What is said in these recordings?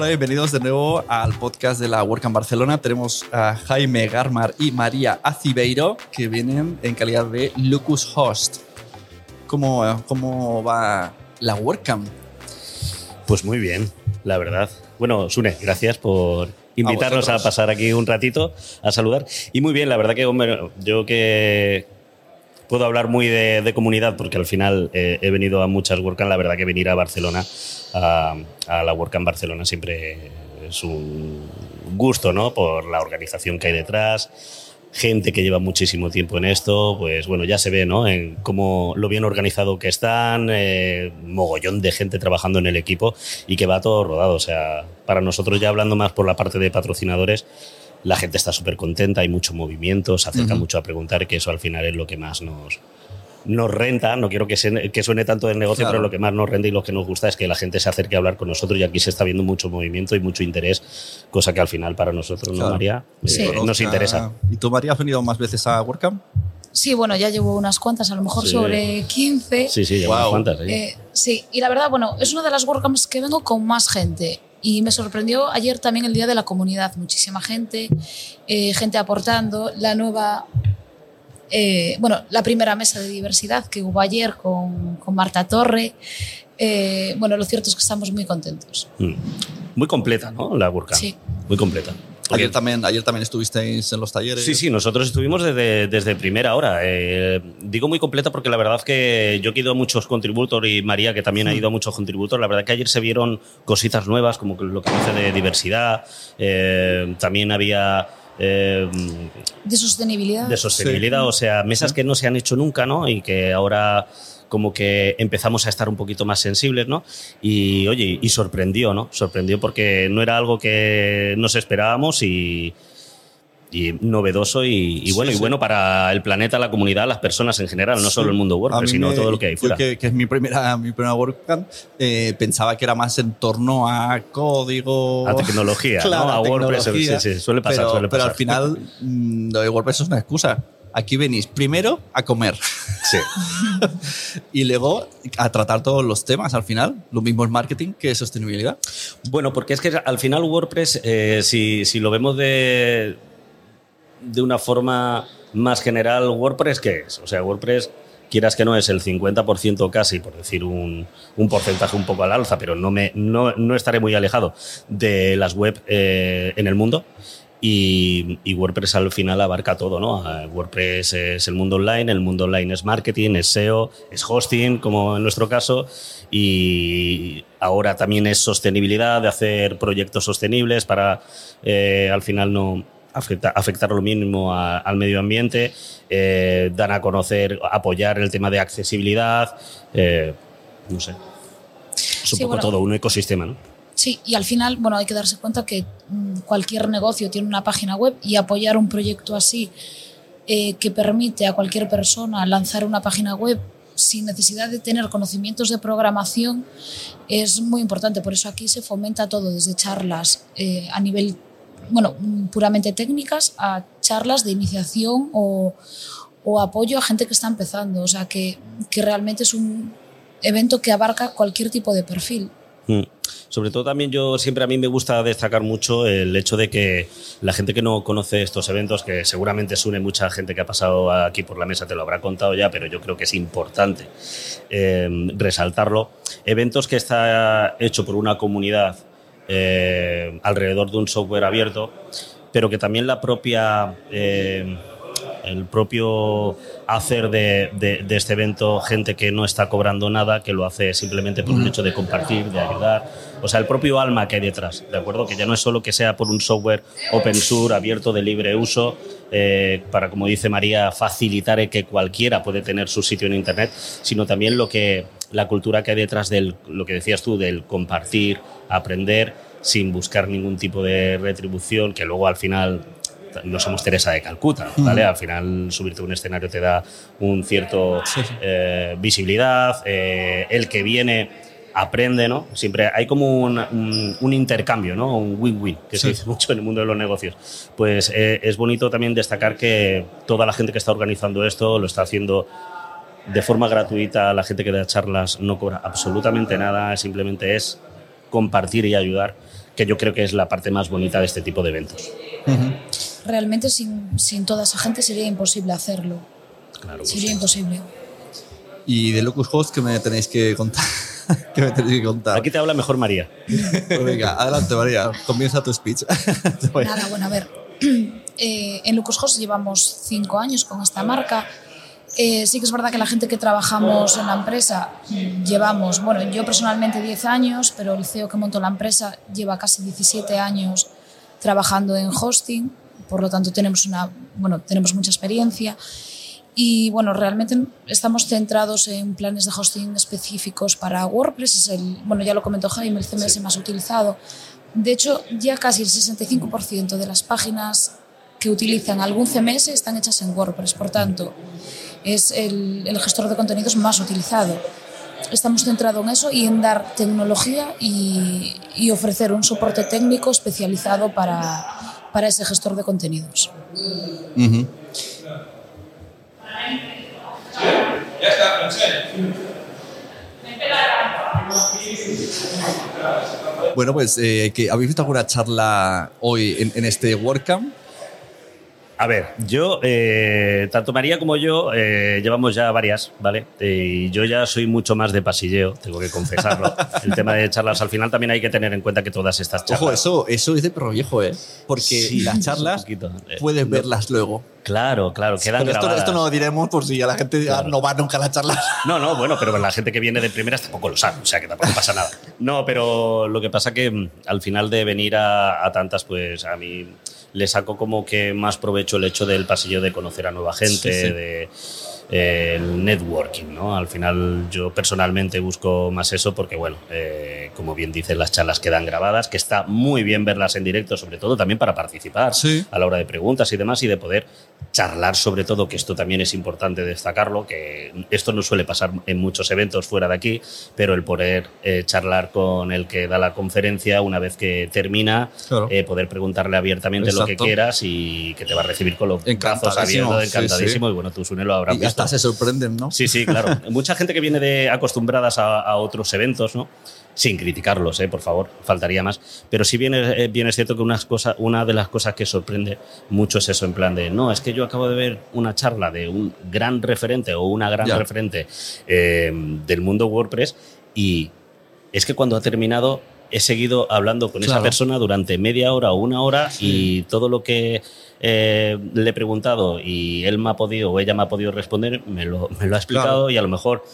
Hola, bienvenidos de nuevo al podcast de la WordCamp Barcelona. Tenemos a Jaime Garmar y María Acibeiro que vienen en calidad de Lucus Host. ¿Cómo, cómo va la WordCamp? Pues muy bien, la verdad. Bueno, Sune, gracias por invitarnos a, pasar aquí un ratito a saludar. Y muy bien, la verdad que, hombre, yo que puedo hablar muy de, comunidad porque al final eh, he venido a muchas WordCamp. La verdad que venir a Barcelona, a, la WordCamp Barcelona, siempre es un gusto, ¿no? Por la organización que hay detrás, gente que lleva muchísimo tiempo en esto, pues bueno, ya se ve, ¿no? En cómo lo bien organizado que están, eh, mogollón de gente trabajando en el equipo y que va todo rodado. O sea, para nosotros ya hablando más por la parte de patrocinadores, la gente está súper contenta, hay mucho movimiento, se acerca mucho a preguntar, que eso al final es lo que más nos, nos renta. No quiero que, se, que suene tanto del negocio, Claro. pero lo que más nos renta y lo que nos gusta es que la gente se acerque a hablar con nosotros y aquí se está viendo mucho movimiento y mucho interés, cosa que al final para nosotros, ¿no. María? Eh, nos interesa. ¿Y tú, María, has venido más veces a WordCamp? Sí, bueno, ya llevo unas cuantas, a lo mejor Sí. sobre 15. Sí, sí, unas cuantas. ¿eh? Eh, sí, y la verdad, bueno, es una de las WordCamps que vengo con más gente. Y me sorprendió ayer también el Día de la Comunidad. Muchísima gente, eh, gente aportando. La nueva, eh, bueno, la primera mesa de diversidad que hubo ayer con, con Marta Torre. Eh, bueno, lo cierto es que estamos muy contentos. Mm. Muy completa, ¿no? La WordCamp. Sí. Muy completa. Porque- Ayer también, ayer también estuvisteis en los talleres. Sí, sí, nosotros estuvimos desde, desde primera hora. Eh, digo muy completa porque la verdad que yo que he ido a muchos contributors y María que también ha ido a muchos contributors, la verdad que ayer se vieron cositas nuevas como lo que dice de diversidad, eh, también había... eh, De sostenibilidad. de sostenibilidad, o sea, mesas que no se han hecho nunca, ¿no? Y que ahora como que empezamos a estar un poquito más sensibles, ¿no? Y oye, y sorprendió, ¿no? Sorprendió porque no era algo que nos esperábamos y, y novedoso y, y bueno, Sí, y sí. bueno para el planeta, la comunidad, las personas en general, no solo el mundo A WordPress, sino me- todo lo que hay yo fuera. Que, que es mi primera, mi primera WordCamp, eh, pensaba que era más en torno a código. A tecnología, Claro, ¿no? A WordPress, sí, sí, suele pasar, pero, suele pero pasar. al final, mm, lo de WordPress es una excusa. Aquí venís primero a comer Sí. y luego a tratar todos los temas al final. Lo mismo es marketing que sostenibilidad. Bueno, porque es que al final WordPress, eh, si, si lo vemos de, de una forma más general, WordPress, ¿qué es? O sea, WordPress, quieras que no, es el 50% casi, por decir un, un porcentaje un poco al alza, pero no, me, no, no estaré muy alejado de las web eh, en el mundo. Y, y WordPress al final abarca todo, ¿no? Ah, WordPress es el mundo online, el mundo online es marketing, es SEO, es hosting, como en nuestro caso, y ahora también es sostenibilidad, de hacer proyectos sostenibles para eh, al final no afecta- afectar lo mínimo a- al medio ambiente, eh, dan a conocer, apoyar el tema de accesibilidad, eh, no sé. Es un Sí, poco bueno. todo, un ecosistema, ¿no? Sí, y al final, bueno, hay que darse cuenta que mm, cualquier negocio tiene una página web y apoyar un proyecto así eh, que permite a cualquier persona lanzar una página web sin necesidad de tener conocimientos de programación es muy importante. Por eso aquí se fomenta todo, desde charlas eh, a nivel, bueno, mm, puramente técnicas, a charlas de iniciación o, apoyo a gente que está empezando. O sea, que realmente es un evento que abarca cualquier tipo de perfil. Mm. Sobre todo también yo siempre a mí me gusta destacar mucho el hecho de que la gente que no conoce estos eventos, que seguramente se une mucha gente que ha pasado aquí por la mesa, te lo habrá contado ya, pero yo creo que es importante eh, resaltarlo. Eventos que está hecho por una comunidad eh, alrededor de un software abierto, pero que también la propia... Eh, el propio hacer de, de, este evento gente que no está cobrando nada, que lo hace simplemente por el hecho de compartir, de ayudar. O sea, el propio alma que hay detrás, ¿de acuerdo? Que ya no es solo que sea por un software open source, abierto, de libre uso, eh, para, como dice María, facilitar que cualquiera puede tener su sitio en Internet, sino también lo que, la cultura que hay detrás de lo que decías tú, del compartir, aprender, sin buscar ningún tipo de retribución, que luego al final no somos Teresa de Calcuta, ¿vale? Al final subirte a un escenario te da un cierto eh, visibilidad, eh, el que viene aprende, ¿no? Siempre hay como un, un, intercambio, ¿no? Un win-win, que se dice mucho en el mundo de los negocios. Pues eh, es bonito también destacar que toda la gente que está organizando esto lo está haciendo de forma gratuita, la gente que da charlas no cobra absolutamente nada, simplemente es compartir y ayudar, que yo creo que es la parte más bonita de este tipo de eventos realmente sin, sin, toda esa gente sería imposible hacerlo. Claro, sería imposible. ¿Y de Locus Host qué me tenéis que contar? ¿Qué me tenéis que contar? Aquí te habla mejor María. Pues venga, adelante María, comienza tu speech. Nada, bueno, a ver. Eh, en Lucas Host llevamos cinco años con esta marca. Eh, sí que es verdad que la gente que trabajamos en la empresa llevamos, bueno, yo personalmente 10 años, pero el CEO que montó la empresa lleva casi 17 años trabajando en hosting, por lo tanto tenemos, una, bueno, tenemos mucha experiencia. Y bueno, realmente estamos centrados en planes de hosting específicos para WordPress. Es el, bueno, ya lo comentó Jaime, el CMS más utilizado. De hecho, ya casi el 65% de las páginas que utilizan algún CMS están hechas en WordPress. Por tanto, es el, el gestor de contenidos más utilizado estamos centrados en eso y en dar tecnología y, y ofrecer un soporte técnico especializado para, para ese gestor de contenidos. Bueno, pues eh, habéis visto alguna charla hoy en, en este WordCamp a ver, yo, eh, tanto María como yo eh, llevamos ya varias, ¿vale? Y yo ya soy mucho más de pasilleo, tengo que confesarlo. El tema de charlas, al final también hay que tener en cuenta que todas estas charlas. Ojo, eso, eso es de perro viejo, ¿eh? Porque las charlas puedes verlas luego. Claro, claro, quedan pero esto, esto, no lo diremos por si a la gente no va nunca a las charlas. No, no, bueno, pero la gente que viene de primeras tampoco lo sabe, o sea que tampoco pasa nada. No, pero lo que pasa que mm, al final de venir a, a tantas, pues a mí le saco como que más provecho el hecho del pasillo de conocer a nueva gente, de el networking, ¿no? Al final yo personalmente busco más eso porque, bueno, eh, como bien dicen las charlas quedan grabadas, que está muy bien verlas en directo, sobre todo también para participar a la hora de preguntas y demás y de poder charlar sobre todo, que esto también es importante destacarlo, que esto no suele pasar en muchos eventos fuera de aquí, pero el poder eh, charlar con el que da la conferencia una vez que termina, eh, poder preguntarle abiertamente lo que quieras y que te va a recibir con los brazos abiertos, encantadísimo. Y bueno, tú, Sune, lo habrás visto se sorprenden, ¿no? Sí, sí, claro. Mucha gente que viene de acostumbradas a, otros eventos, ¿no? Sin criticarlos, ¿eh? por favor, faltaría más. Pero sí bien, eh, bien es cierto que unas cosas, una de las cosas que sorprende mucho es eso, en plan de, no, es que yo acabo de ver una charla de un gran referente o una gran referente eh, del mundo WordPress y es que cuando ha terminado he seguido hablando con esa persona durante media hora o una hora y todo lo que eh, le he preguntado y él me ha podido o ella me ha podido responder, me lo, me lo ha explicado y a lo mejor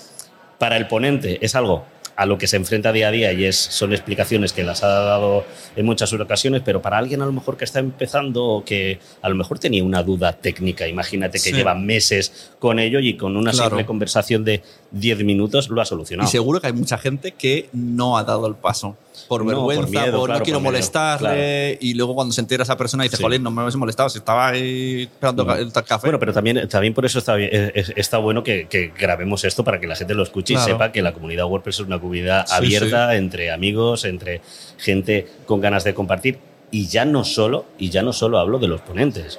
para el ponente es algo a lo que se enfrenta día a día y es, son explicaciones que las ha dado en muchas ocasiones, pero para alguien a lo mejor que está empezando o que a lo mejor tenía una duda técnica, imagínate que lleva meses con ello y con una simple conversación de 10 minutos lo ha solucionado. Y seguro que hay mucha gente que no ha dado el paso por vergüenza, por, no quiero molestarle. Y luego cuando se entera esa persona dice, jolín, no me habéis molestado, si estaba ahí esperando el café. Bueno, pero también, también por eso está, está bueno que, grabemos esto para que la gente lo escuche y sepa que la comunidad WordPress es una comunidad abierta entre amigos, entre gente con ganas de compartir. Y ya no solo, y ya no solo hablo de los ponentes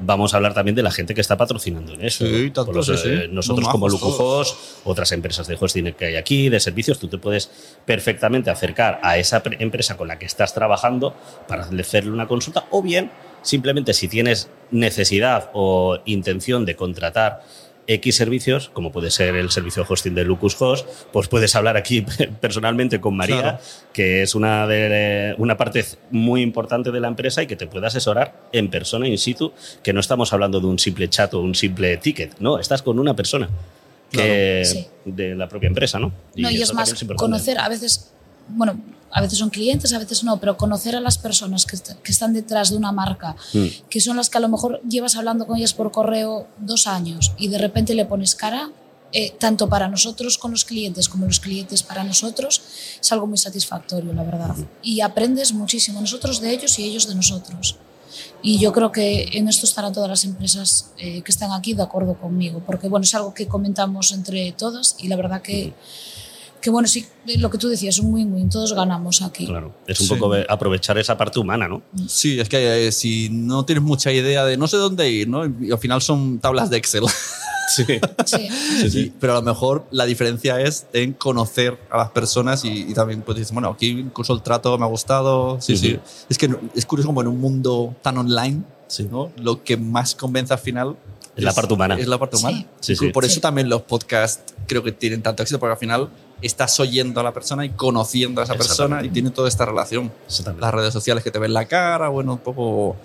vamos a hablar también de la gente que está patrocinando en eso. Sí, tanto, eh, nosotros como Lucujos, otras empresas de hosting que hay aquí, de servicios, tú te puedes perfectamente acercar a esa empresa con la que estás trabajando para hacerle una consulta o bien simplemente si tienes necesidad o intención de contratar X servicios, como puede ser el servicio de hosting de Lucus Host, pues puedes hablar aquí personalmente con María, Claro. que es una, de, una parte muy importante de la empresa y que te puede asesorar en persona, in situ, que no estamos hablando de un simple chat o un simple ticket, no, estás con una persona que, Claro. Sí. de la propia empresa, ¿no? No, y, es más, conocer a veces, bueno, a veces son clientes, a veces no, pero conocer a las personas que, est- que están detrás de una marca, Mm. que son las que a lo mejor llevas hablando con ellas por correo dos años y de repente le pones cara, eh, tanto para nosotros con los clientes como los clientes para nosotros, es algo muy satisfactorio, la verdad. Y aprendes muchísimo, nosotros de ellos y ellos de nosotros. Y yo creo que en esto estarán todas las empresas eh, que están aquí de acuerdo conmigo, porque bueno, es algo que comentamos entre todas y la verdad que, que bueno, sí, lo que tú decías, un win-win, todos ganamos aquí. Claro, es un Sí. poco aprovechar esa parte humana, ¿no? Sí, es que eh, si no tienes mucha idea de no sé dónde ir, ¿no? Y al final son tablas de Excel. Sí. Sí. Y- pero a lo mejor la diferencia es en conocer a las personas y, y también pues dices, bueno, aquí incluso el trato me ha gustado. Sí, sí. Es que es curioso como en un mundo tan online, Sí. ¿no? Lo que más convence al final Es la parte humana. Es la parte humana. Sí, Incluso sí. Por eso también los podcasts creo que tienen tanto éxito, porque al final estás oyendo a la persona y conociendo a esa persona y tiene toda esta relación. Exactamente. Las redes sociales que te ven la cara, bueno, un poco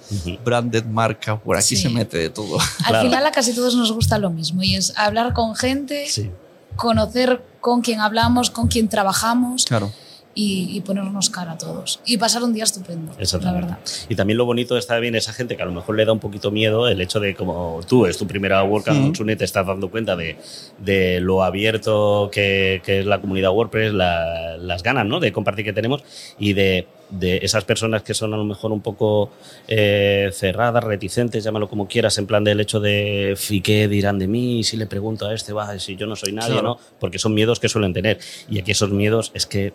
branded marca, por aquí Sí. se mete de todo. Al Claro. final a casi todos nos gusta lo mismo y es hablar con gente, Sí. conocer con quién hablamos, con quién trabajamos Claro. Y, y ponernos cara a todos. Y pasar un día estupendo, la verdad. Y también lo bonito está bien esa gente que a lo mejor le da un poquito miedo el hecho de como tú es tu primera WordCamp con Sune, te estás dando cuenta de, de lo abierto que, que es la comunidad WordPress, la- las ganas ¿no? de compartir que tenemos y de, de esas personas que son a lo mejor un poco eh, cerradas, reticentes, llámalo como quieras, en plan del hecho de "¿Y qué dirán de mí? Si le pregunto a este, va, si yo no soy nadie, Claro. ¿no? Porque son miedos que suelen tener. Y aquí esos miedos es que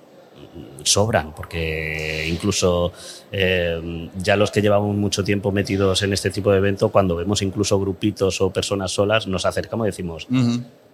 sobran, porque incluso eh, ya los que llevamos mucho tiempo metidos en este tipo de evento, cuando vemos incluso grupitos o personas solas, nos acercamos y decimos.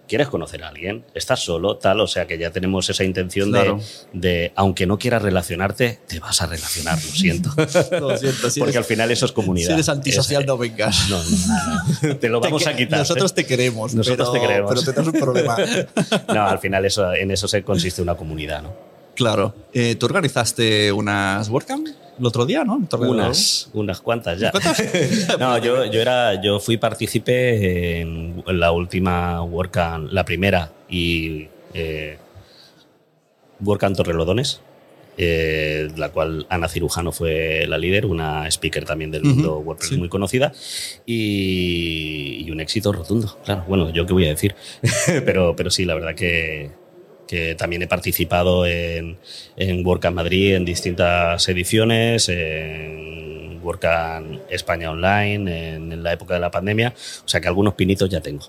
¿quieres conocer a alguien? ¿Estás solo? Tal, o sea que ya tenemos esa intención Claro. de, de, aunque no quieras relacionarte, te vas a relacionar, lo siento. Lo siento, si porque eres- al final eso es comunidad. Si eres antisocial, Es- no vengas. no, no, no. te lo Te vamos a quitar. Nosotros te queremos, Nosotros pero, te queremos. pero tenemos un problema. No, al final eso, en eso se consiste una comunidad, ¿no? Claro. Eh, ¿Tú organizaste unas WordCamp el otro día, no? Unas, unas cuantas ya. ¿Cuántas? No, yo, yo era, yo fui partícipe en la última WordCamp, la primera y eh, WordCamp Torrelodones, eh, la cual Ana Cirujano fue la líder, una speaker también del mundo WordPress sí. muy conocida y, y un éxito rotundo. Claro, bueno, yo qué voy a decir, pero, pero sí, la verdad que, que también he participado en, en WordCamp Madrid en distintas ediciones, en WordCamp España Online, en, en la época de la pandemia, o sea que algunos pinitos ya tengo.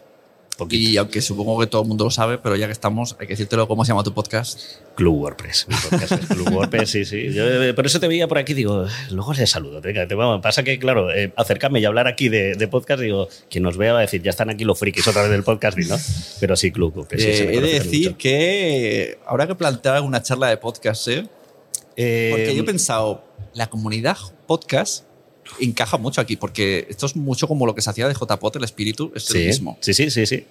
Poquito. Y aunque supongo que todo el mundo lo sabe, pero ya que estamos, hay que decírtelo cómo se llama tu podcast. Club WordPress. mi podcast es Club WordPress, sí, sí. Yo, eh, por eso te veía por aquí, digo, luego le saludo. Venga, te- vamos, pasa que, claro, eh, acercarme y hablar aquí de, de podcast, digo, quien nos vea va a decir, ya están aquí los frikis otra vez del podcast, ¿no? Pero sí, Club WordPress. sí, Eh, he de decir mucho. que habrá que plantear alguna charla de podcast, ¿eh? Eh, Porque yo he pensado, la comunidad podcast encaja mucho aquí, porque esto es mucho como lo que se hacía de JPOT, el espíritu es sí, el mismo. sí, sí, sí, sí.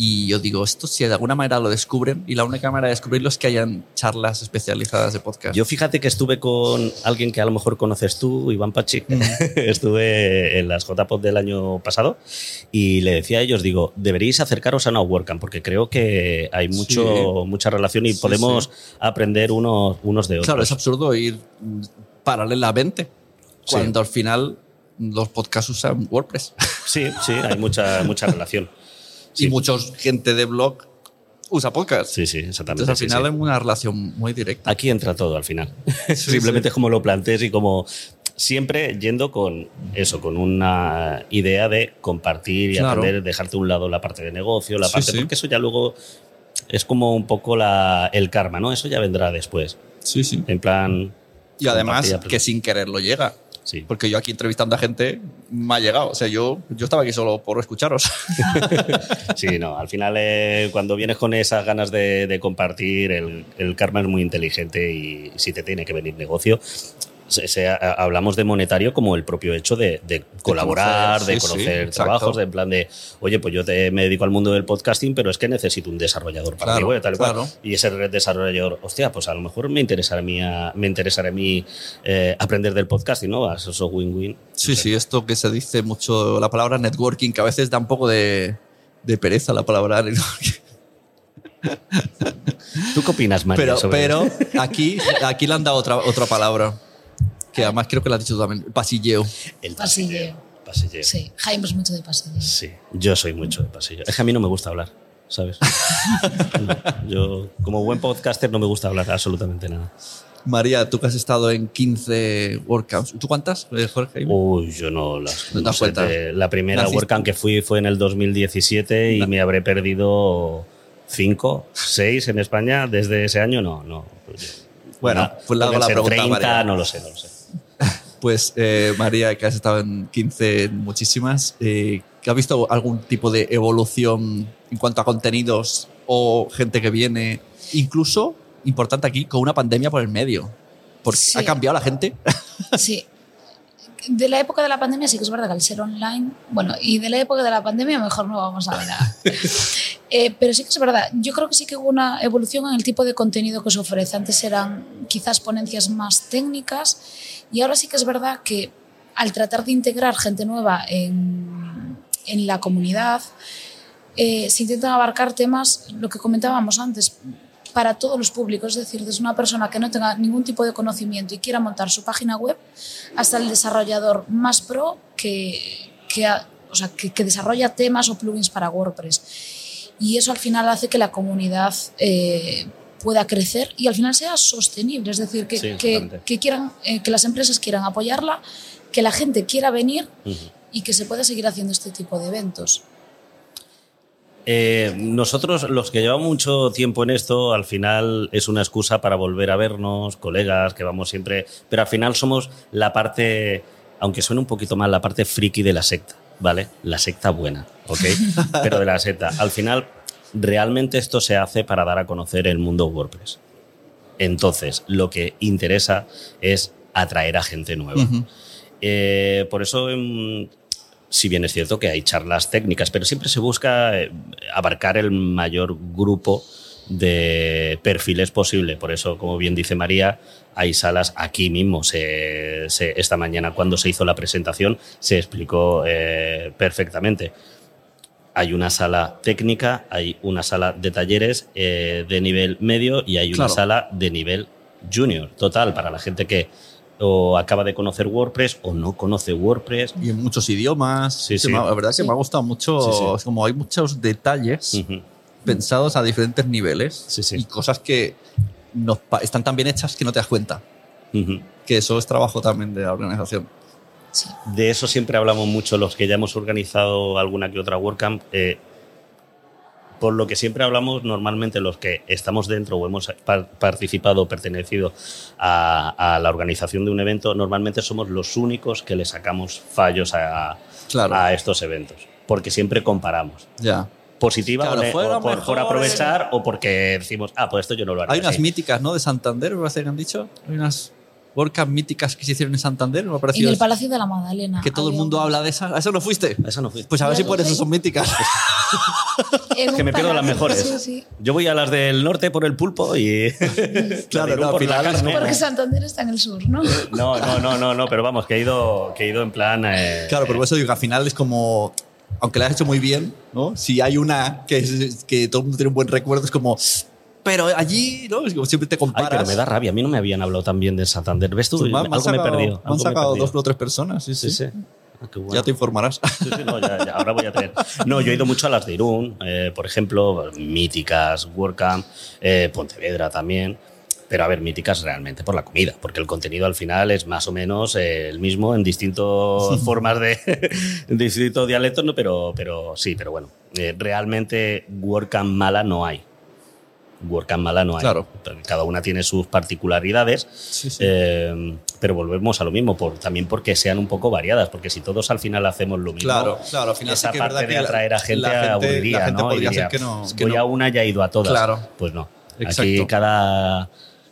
Y yo digo, esto si de alguna manera lo descubren, y la única manera de descubrirlo es que hayan charlas especializadas de podcast. Yo fíjate que estuve con alguien que a lo mejor conoces tú, Iván Pachi. Mm. estuve en las JPOD del año pasado y le decía a ellos, digo, deberíais acercaros a WordCamp porque creo que hay mucho, mucha relación y Sí, podemos aprender unos, unos de otros. Claro, es absurdo ir mm, paralelamente, Sí. cuando al final los podcasts usan WordPress. Sí, sí, hay mucha, mucha relación. Sí. Y mucha gente de blog usa podcast. Sí, sí, exactamente. Entonces al final sí. hay una relación muy directa. Aquí entra todo al final. Simplemente es como lo plantees y como siempre yendo con eso, con una idea de compartir y Claro. aprender, dejarte a un lado la parte de negocio, la parte, porque eso ya luego es como un poco la, el karma, ¿no? Eso ya vendrá después. Sí, sí. En plan. Y además que sin quererlo llega. Sí. Porque yo aquí entrevistando a gente me ha llegado. O sea, yo, yo estaba aquí solo por escucharos. Sí, no, al final eh, cuando vienes con esas ganas de, de compartir, el, el karma es muy inteligente y si te tiene que venir negocio, se- se- a- hablamos de monetario como el propio hecho de, de colaborar, conocer, de sí, conocer trabajos, de en plan de, oye, pues yo te- me dedico al mundo del podcasting, pero es que necesito un desarrollador para Claro, mi web, tal y cual. claro. Y ese desarrollador, hostia, pues a lo mejor me interesará a mí, me interesará a mí eh, aprender del podcasting, ¿no? Eso es win-win. Sí, sí, esto que se dice mucho, la palabra networking, que a veces da un poco de, de pereza la palabra networking. ¿Tú qué opinas, María? Pero, sobre pero aquí, aquí le han dado otra, otra palabra, que además creo que la has dicho tú también, pasilleo. el Pasilleo. Pasilleo. Sí, Jaime es mucho de pasilleo. Sí, yo soy mucho de pasillo. Es que a mí no me gusta hablar, ¿sabes? No, yo, como buen podcaster, no me gusta hablar absolutamente nada. María, tú que has estado en 15 WordCamps, ¿tú cuántas, eh, Jorge? Uy, yo no las No te das sé, La primera Naciste. WordCamp que fui fue en el 2017 y me habré perdido cinco, seis en España desde ese año. No, no. Bueno, pues la ser pregunta a 30, María. no lo sé, no lo sé. Pues eh, María, que has estado en 15, en muchísimas, eh, ¿que ¿has visto algún tipo de evolución en cuanto a contenidos o gente que viene? Incluso, importante aquí, con una pandemia por el medio. Porque Sí. ha cambiado la gente. Sí. De la época de la pandemia sí que es verdad que al ser online, bueno, y de la época de la pandemia mejor no vamos a hablar. Eh, pero sí que es verdad, yo creo que sí que hubo una evolución en el tipo de contenido que se ofrece. Antes eran quizás ponencias más técnicas y ahora sí que es verdad que al tratar de integrar gente nueva en, en la comunidad, eh, se intentan abarcar temas, lo que comentábamos antes, para todos los públicos, es decir, desde una persona que no tenga ningún tipo de conocimiento y quiera montar su página web, hasta el desarrollador más pro que, que, o sea, que, que desarrolla temas o plugins para WordPress. Y eso al final hace que la comunidad eh, pueda crecer y al final sea sostenible, es decir, que, Sí, que, quieran, eh, que las empresas quieran apoyarla, que la gente quiera venir y que se pueda seguir haciendo este tipo de eventos. Eh, nosotros, los que llevamos mucho tiempo en esto, al final es una excusa para volver a vernos, colegas, que vamos siempre. Pero al final somos la parte, aunque suene un poquito mal, la parte friki de la secta, ¿vale? La secta buena, ¿ok? Pero de la secta. Al final, realmente esto se hace para dar a conocer el mundo WordPress. Entonces, lo que interesa es atraer a gente nueva. Eh, por eso, em, si bien es cierto que hay charlas técnicas, pero siempre se busca eh, abarcar el mayor grupo de perfiles posible. Por eso, como bien dice María, hay salas aquí mismo. Se- se- esta mañana, cuando se hizo la presentación, se explicó eh, perfectamente. Hay una sala técnica, hay una sala de talleres eh, de nivel medio y hay una Claro. sala de nivel junior. Total, para la gente que o acaba de conocer WordPress o no conoce WordPress. Y en muchos idiomas. Sí, Que sí. me la verdad que Sí. me ha gustado mucho. Sí, sí. es Como hay muchos detalles pensados a diferentes niveles Sí, sí. y cosas que nos están tan bien hechas que no te das cuenta. Que eso es trabajo también de la organización. Sí. De eso siempre hablamos mucho los que ya hemos organizado alguna que otra WordCamp. eh, por lo que siempre hablamos, normalmente los que estamos dentro o hemos par- participado o pertenecido a, a la organización de un evento, normalmente somos los únicos que le sacamos fallos a, Claro. a estos eventos. Porque siempre comparamos. Ya. Positiva Claro, o, o por, por aprovechar o porque decimos, ah, pues esto yo no lo haré. Hay unas míticas, ¿no? De Santander, me parece que han dicho. Hay unas WordCamp míticas que se hicieron en Santander, me ha En parecido. el Palacio de la Magdalena. que todo el mundo habla de esa. ¿A eso no fuiste? A Eso no fui. Pues a ver si por eso son míticas. En que me pierdo las mejores. Sí, sí. Yo voy a las del norte por el pulpo y. Claro, no, por al la carne. Porque Santander está en el sur, ¿no? No, no, no, no, no, pero vamos, que he ido, que he ido en plan. eh, Claro, pero por eso digo que al final es como. Aunque la has hecho muy bien, ¿no? Si hay una que, es- que todo el mundo tiene un buen recuerdo, es como. Pero allí, ¿no? Es como siempre te Ay, comparas. pero me da rabia. A mí no me habían hablado tan bien de Santander. ¿Ves tú? Sí, me han- me algo he sacado- perdido. me han algo sacado dos o tres personas, sí, sí. Sí, sí. Ah, qué bueno. Ya te informarás. Sí, sí, no, ya- ya, ahora voy a tener. No, yo he ido mucho a las de Irún, eh, por ejemplo, míticas, WordCamp, eh, Pontevedra también. Pero a ver, míticas realmente por la comida, porque el contenido al final es más o menos eh, el mismo en distintas formas de. en distintos dialectos, ¿no? pero, pero sí, pero bueno. eh, realmente WordCamp mala no hay. WordCamp mala no hay. Claro. Cada una tiene sus particularidades. Sí, sí. Eh, pero volvemos a lo mismo, por, también porque sean un poco variadas, porque si todos al final hacemos lo mismo, Claro, claro, al final esa sí parte de atraer a gente, la gente- aburriría, la gente ¿no? Y podría diría, ser que no- que voy no. a una y ya he ido a todas. Claro. Pues no. Exacto. Aquí cada,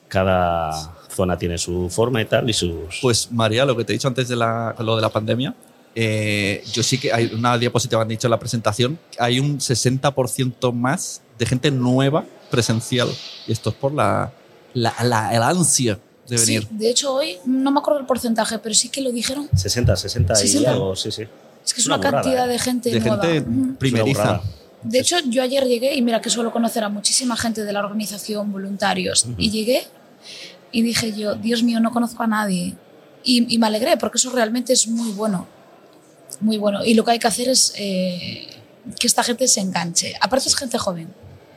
cada zona tiene su forma y tal y sus... Pues María, lo que te he dicho antes de la, lo de la pandemia, eh, yo sí que hay una diapositiva que han dicho en la presentación, hay un 60% más de gente nueva presencial. Y esto es por la, la, la- el ansia de venir. Sí, de hecho, hoy no me acuerdo el porcentaje, pero sí que lo dijeron. 60, 60 y 60. algo, sí, sí. Es que es Una una, burrada, cantidad ¿eh? de gente de nueva. gente primeriza. De hecho, yo ayer llegué y mira que suelo conocer a muchísima gente de la organización, voluntarios, y llegué y dije yo, Dios mío, no conozco a nadie. Y, y me alegré porque eso realmente es muy bueno. Muy bueno. Y lo que hay que hacer es eh, que esta gente se enganche. Aparte es gente joven.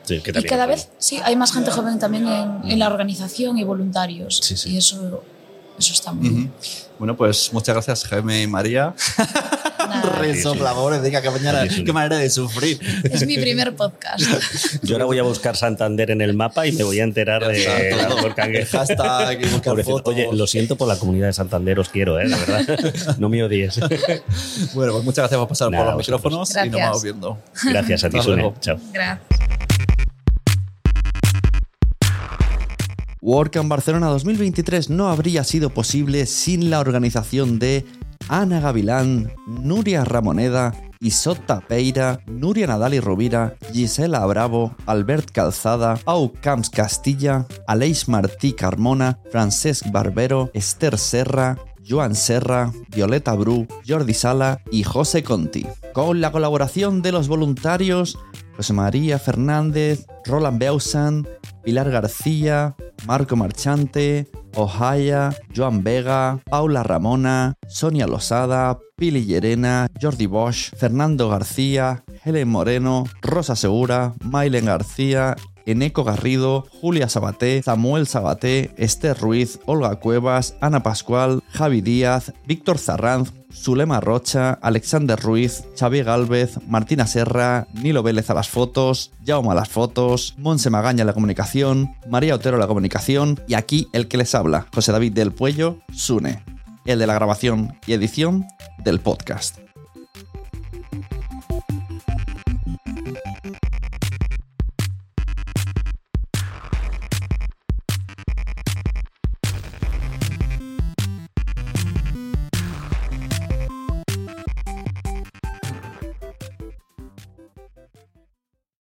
Sí, que Y cada vez, sí, hay más gente joven también en, en la organización y voluntarios. Sí, sí. Y eso, eso está muy bien. Bueno, pues muchas gracias, Jaime y María. Resopladores, diga qué sí. qué manera de sufrir. es mi primer podcast. Yo ahora voy a buscar Santander en el mapa y me voy a enterar de la Hashtag fotos. Oye, lo siento por la comunidad de Santander, os quiero, ¿eh? De verdad. No me odies. Bueno, pues muchas gracias por pasar Nada, por los vosotros. micrófonos y nos Gracias. vamos viendo. Gracias a ti, Sune. Chao. Gracias. WordCamp Barcelona 2023 no habría sido posible sin la organización de Ana Gavilán, Nuria Ramoneda, Isota Peira, Nuria Nadal y Rovira, Gisela Bravo, Albert Calzada, Pau Camps Castilla, Aleix Martí Carmona, Francesc Barbero, Esther Serra, Joan Serra, Violeta Bru, Jordi Sala y José Conti. Con la colaboración de los voluntarios José María Fernández, Roland Beausan, Pilar García, Marco Marchante, Ohaya, Joan Vega, Paula Ramona, Sonia Losada, Pili Llerena, Jordi Bosch, Fernando García, Helen Moreno, Rosa Segura, Mailen García, Eneco Garrido, Julia Sabaté, Samuel Sabaté, Esther Ruiz, Olga Cuevas, Ana Pascual, Javi Díaz, Víctor Zarranz, Zulema Rocha, Alexander Ruiz, Xavier Galvez, Martina Serra, Nilo Vélez a las fotos, Jaume a las fotos, Monse Magaña a la comunicación, María Otero a la comunicación y aquí el que les habla, José David del Puello, Sune, el de la grabación y edición del podcast.